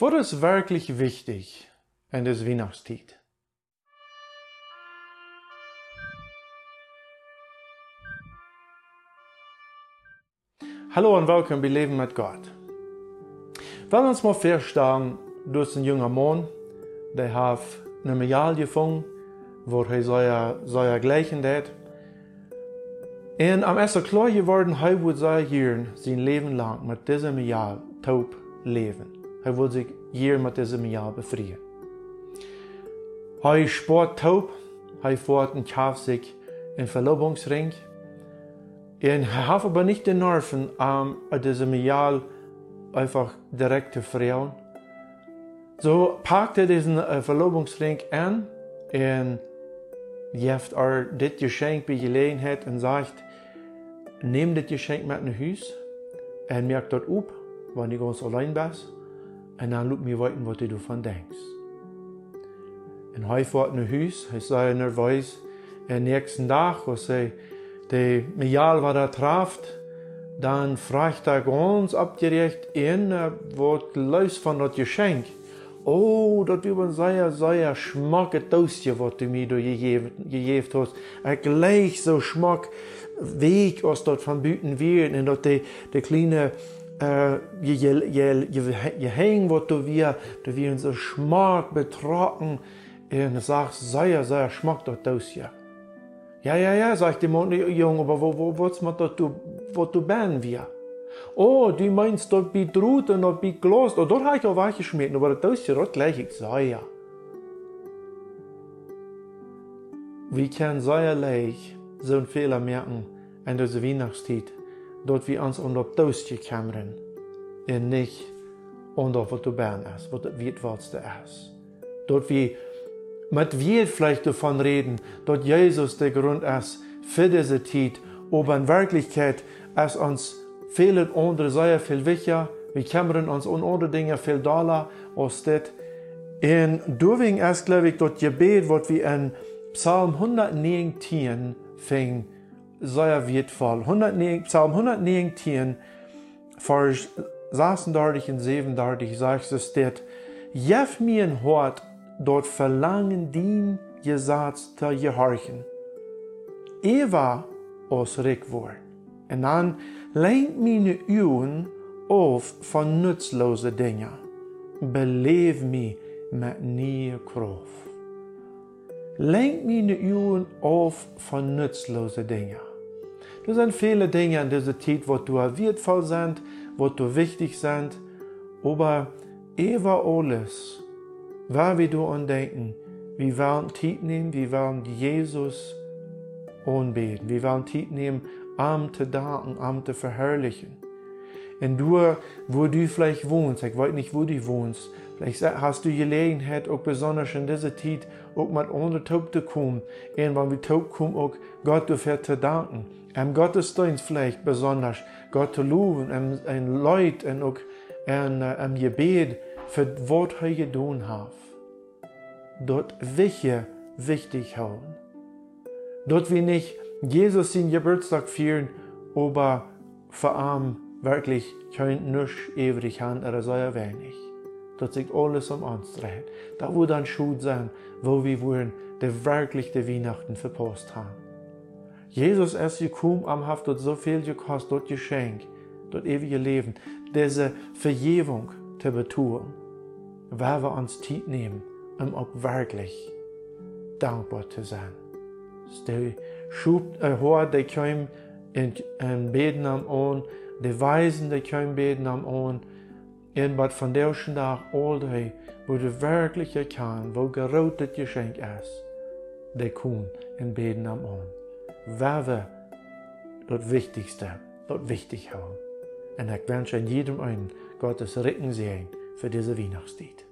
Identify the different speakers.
Speaker 1: Was ist wirklich wichtig in der Weihnachtszeit? Hallo und willkommen bei Leben mit Gott. Wenn uns mal vorstellen, du bist ein junger Mann, der hat eine Medaille gefunden, wo er seine, seine gleichen hat. Und am ersten klar geworden, er wird sein sein Leben lang mit diesem Medaille taub leben. Hij wil zich hier met deze jaar befrieden. Hij sport taub, hij voert en kauft sich een Verlobungsring. Und hij hat aber nicht den Nerven, um diesem Jahr einfach direkt zu frauen. So packt er diesen uh, Verlobungsring an und geeft er dit Geschenk bei Gelegenheit und sagt, neem dit Geschenk mit nach Haus und merkt dort op, wann du ganz allein bist. En dan laat me weten wat je ervan denkt. En hij gaat naar huis, hij zei nerveus. En nächsten dag, als hij de Mijal wat er treft, dan vraagt hij ganz abgerecht in, wat luist van dat geschenk. Oh, dat was een zeer, zeer schmakke toastje wat du mir gegeven hast. Er gleich so schmack weg, als dat van buiten weer. En dat de, de kleine je, je, je, je hängen, wat du wir, du wir so schmack betrachten, und sagst, sehr, sehr schmack dort aus hier. Ja, ja, ja, sagt die Junge, aber wo, wo, was man dort, wo du ben wir? Oh, du meinst dort bei Drut und dort bei Glas, oh, dort habe ich auch welche geschmiert, aber ist ja dort gleich, ich ja. Wie kann sehr leicht so einen Fehler merken in dieser Weihnachtszeit? Dat vi ons onder toastjekammeren en niet onder wat du bent is, wat het wichtigste is. Dat wir mit wir vielleicht davon reden, dass Jesus der Grund ist für diese Zeit, aber in Wirklichkeit ist uns viele andere sehr viel wichtiger. Wir kümmern uns um andere Dinge viel doller als das. Und deswegen ist, glaube ich, das Gebet, was wir in Psalm 119 fingen, sehr wertvoll. 109, Psalm 119, Vers 36 und 37 sagt es dort, Jef mir ein Hort, dort verlangen din Gesatz zu gehorchen. Eva aus Rickwort. Und dann lenkt meine Augen auf von nutzlosen Dingen. Beleef mich mit nieuwe Kraft. Lenk meine Augen auf von nutzlosen Dingen. Das sind viele Dinge in dieser Zeit, wo du wertvoll sind, wo du wichtig sind. Aber über alles, weil wir du andenken, wir wollen Zeit nehmen, wir wollen Jesus anbeten. Wir wollen Zeit nehmen, am zu danken, am zu verherrlichen. Und du, wo du vielleicht wohnst, ich weiß nicht, wo du wohnst, vielleicht hast du Gelegenheit, auch besonders in dieser Zeit, auch mit anderen Taub zu kommen. Und wenn wir taub kommen, auch Gott dafür zu danken. Am Gottesdienst vielleicht besonders Gott zu loben, am Leid und auch ein, am Gebet für was er getan hat. Dort wichtig, wichtig haben. Dort wir nicht Jesus den Geburtstag feiern, aber vor allem wirklich kein nicht ewig haben, oder sehr wenig. Dort sich alles um uns dreht. Da wo dann Schuld sein, wo wir wollen, der wirklich die Weihnachten verpasst haben. Jesus ist gekommen am Haft dort so viel gekostet, dort Geschenk, dort ewige Leben, diese Vergebung zu betun, weil wir uns Zeit nehmen, um auch wirklich dankbar zu sein. Die Schub, äh, Hort, die kommen in, in Beten am Die Weisen, die kommen beten am Ohren, und was von der Tag all day, wo du wirklich erkennst, wo gerotet Geschenk ist, die kommen in Beten am Ohren waar das Wichtigste, das wichtig haben. Und ich wünsche jedem einen Gottes Rücken sehen für diese Weihnachtszeit.